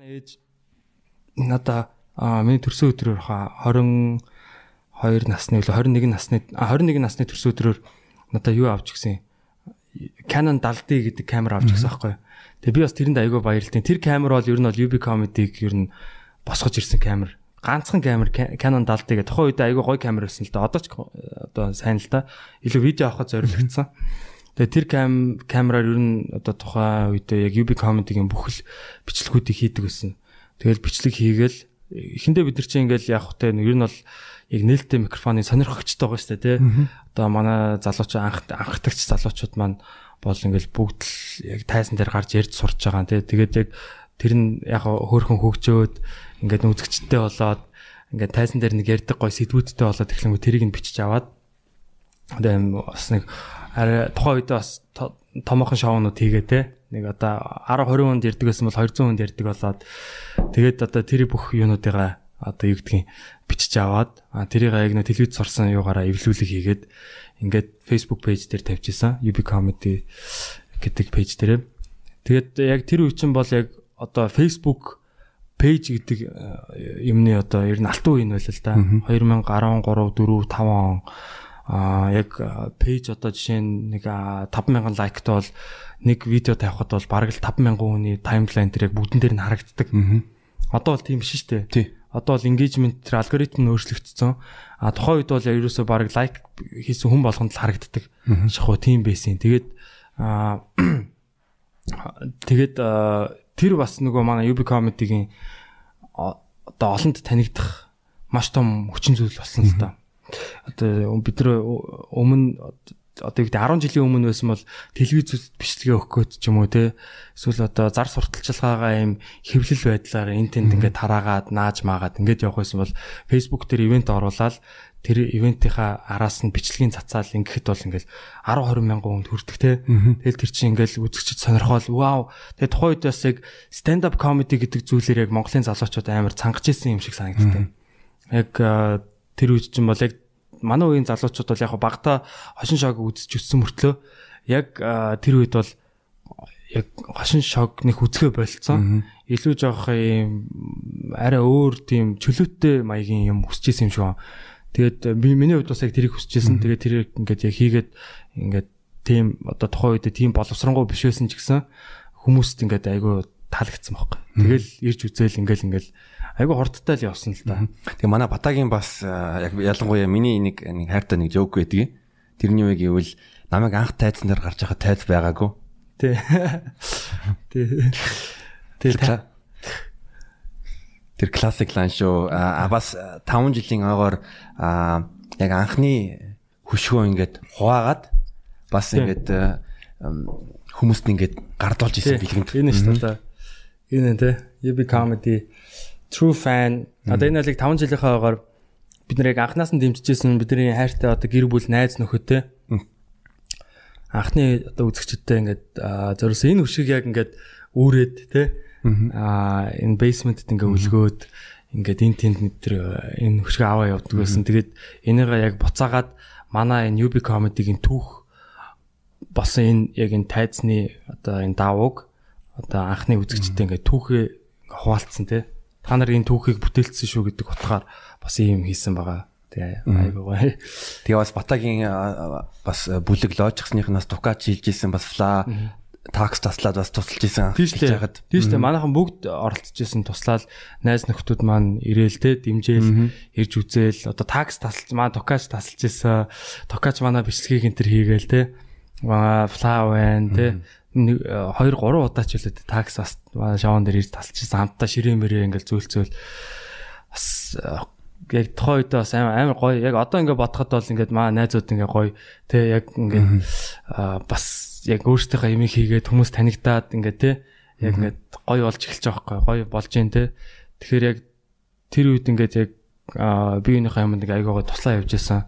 Ээж надаа миний төрсөн өдрөөр хаа 22 насны үлээ 21 насны 21 насны төрсөн өдрөөр надаа юу авч гисэн Canon 70D гэдэг камер авч гисэн байхгүй. Тэгээ би бас тэрэнд айгүй баярлалтай. Тэр камер бол ер нь бол UB Comedy-г ер нь босгож ирсэн камер. Ганцхан камер Canon 70D гэдэг. Тухайн үед айгүй гоё камер байсан л да. Одоо ч одоо сайн л да. Илүү видео авахд зориулагдсан. Тэгээ тэр кам камераар ер нь одоо тухайн үедээ яг UB comedy-гийн бүх л бичлэгүүдийг хийдэг байсан. Тэгэл бичлэг хийгээл эхэндээ бид нар чинь ингээл яг хөтэй ер нь бол яг нээлттэй микрофоны сонирхогчтой байгаа шүү дээ тий. Одоо манай залууч анх анхдагч залуучууд маань бол ингээл бүгд л яг тайзан дээр гарч ярьж сурч байгаа тий. Тэгээд яг тэр нь яг хөөхөн хөгжөөд ингээд үзэгчтэй болоод ингээд тайзан дээр нэг ярьдаг гой сэдвүүдтэй болоод эхлэнгүү тэрийг нь бичиж аваад одоо бас нэг арай тухайн үед бас томоохон шоунууд хийгээ те нэг одоо 10 20 хүнд ярддаг байсан бол 200 хүнд ярддаг болоод тэгээд одоо тэр бүх юунуудыгаа одоо юу гэдгийг бичиж аваад тэрийг яг нэг телевиз сурсан юугаараа эвлүүлэг хийгээд ингээд Facebook пэйж дээр тавьчихсан UB comedy гэдэг пэйж дээр. Тэгээд яг тэр үе чинь бол яг одоо Facebook пэйж гэдэг юмны одоо ер нь алтан үе нь байл л да. 2013 4 5 он а яг пэйж одоо жишээ нь нэг 5000 лайктай бол нэг видео тавихад бол бараг л 5000 хүний таймлайн дээр яг бүгдэн дээр нь харагддаг. Одоо бол тийм биш шүү дээ. Одоо бол engagement тэр алгоритм нь өөрчлөгдсөн. А тухайн үед бол ерөөсөө бараг лайк хийсэн хүн болгонд л харагддаг. Шахуу тийм байсан. Тэгээд а тэгээд тэр бас нөгөө манай UB comedy-гийн одоо олонд танигдах маш том хүчин зүйл болсон л та одоо бид нар өмнө одоо яг 10 жилийн өмнө байсан бол телевизүүд бичлэгээ өгөх гээд ч юм уу те. Эсвэл одоо зар сурталчилгаагаа юм хэвлэл байдлаар энэ тэнд ингээд тараагаад нааж маагаад ингээд явах байсан бол фейсбુક дээр ивент оруулаад тэр ивентийнхаа араас нь бичлэгийн цацаал ингээд бол ингээд 10 20 мянган хүнд хүрдэг те. Тэгэл тэр чинь ингээд үзэгчд сонирхол вау! Тэгээ тухайн үед бас яг stand up comedy гэдэг зүйлээр яг Монголын залуучууд амар цангаж исэн юм шиг санагддаг. Яг тэр үед чинь бол яг манай үеийн залуучууд бол яг багтаа хошин шог үзэж өссөн мөртлөө яг тэр үед бол яг хошин шог нэг үзгээ болцсон. Илүү жоох юм арай өөр тийм чөлөөтэй маягийн юм хүсэж исэн юм шиг. Тэгээд би миний хувьд бас яг тэрийг хүсэж исэн. Тэгээд тэрийг ингээд яг хийгээд ингээд тийм одоо тухайн үед тийм боловсронгуй биш байсан ч гэсэн хүмүүст ингээд айгүй таалагдсан байхгүй. Тэгэл ирж үзээл ингээл ингээл айгу хурдтай л явсан л да. Тэгээ манай Батагийн бас яг ялангуяа миний нэг нэг хайртай нэг жоок байдгийг. Тэрний үг гэвэл намайг анх тайзан дээр гарч байхад тайз байгаагүй. Тий. Тий. Тэр Тэр классик лайн шүү. А бас 5 жилийн ойгоор яг анхны хөшгөө ингээд хуваагаад бас ингээд хүмүүст ингээд гардуулж исэн бэлгэнд. Энэ шүү дээ. Энэ тэ. UB comedy true fan. Одоо энэ алиг 5 жилийнхаа агаар бид нарыг анханаас нь дэмжижсэн бидний хайртай одоо гэр бүл найз нөхөдтэй. Анхны одоо үзэгчдтэй ингээд зориулсан энэ хөшиг яг ингээд үүрээд те аа энэ basement-д ингээд үлгөөд ингээд энэ тэнд нэтэр энэ хөшиг аваа явдаг байсан. Тэгээд энийгээ яг буцаагаад манай энэ UB comedy-гийн түүх болсон энэ яг энэ тайзны одоо энэ давууг одоо анхны үзэгчтэй ингээд түүхээ хуваалцсан те та нар энэ түүхийг бүтээлцсэн шүү гэдэг утгаар бас ийм хийсэн байгаа. Тэгээ айгуу гоё. Тэгээ бас Батагийн бас бүлэг ложиксныхнаас дукач шилжсэн бас фла такс таслаад бас тусалж исэн хэлж байгаад. Тийм шүү дээ. Манайхан бүгд оролцож исэн туслаад найз нөхдүүд маань ирээл те дэмжээл ирж үзээл одоо такс тасалж маа дукач тасалж исэн. Дукач манай бичлэгийг энэ төр хийгээл те. Аа фла байна те нэг 2 3 удаа ч үлээ такс бас шаван дээр ирж тасалчихсан. Хамтдаа ширээ мөрөө ингээл зөөлцөөл. Бас яг тухайн үед бас амар амар гоё. Яг одоо ингээд бодоход бол ингээд маа найзууд ингээд гоё. Тэ яг ингээд бас яг өөрсдийнхөө имийг хийгээд хүмүүс танигдаад ингээд тэ яг ингээд гоё болж эхэлж байгаа байхгүй гоё болж जैन тэ. Тэгэхээр яг тэр үед ингээд яг биеийнхээ юмд ингээд айгуугаа туслаа явж исэн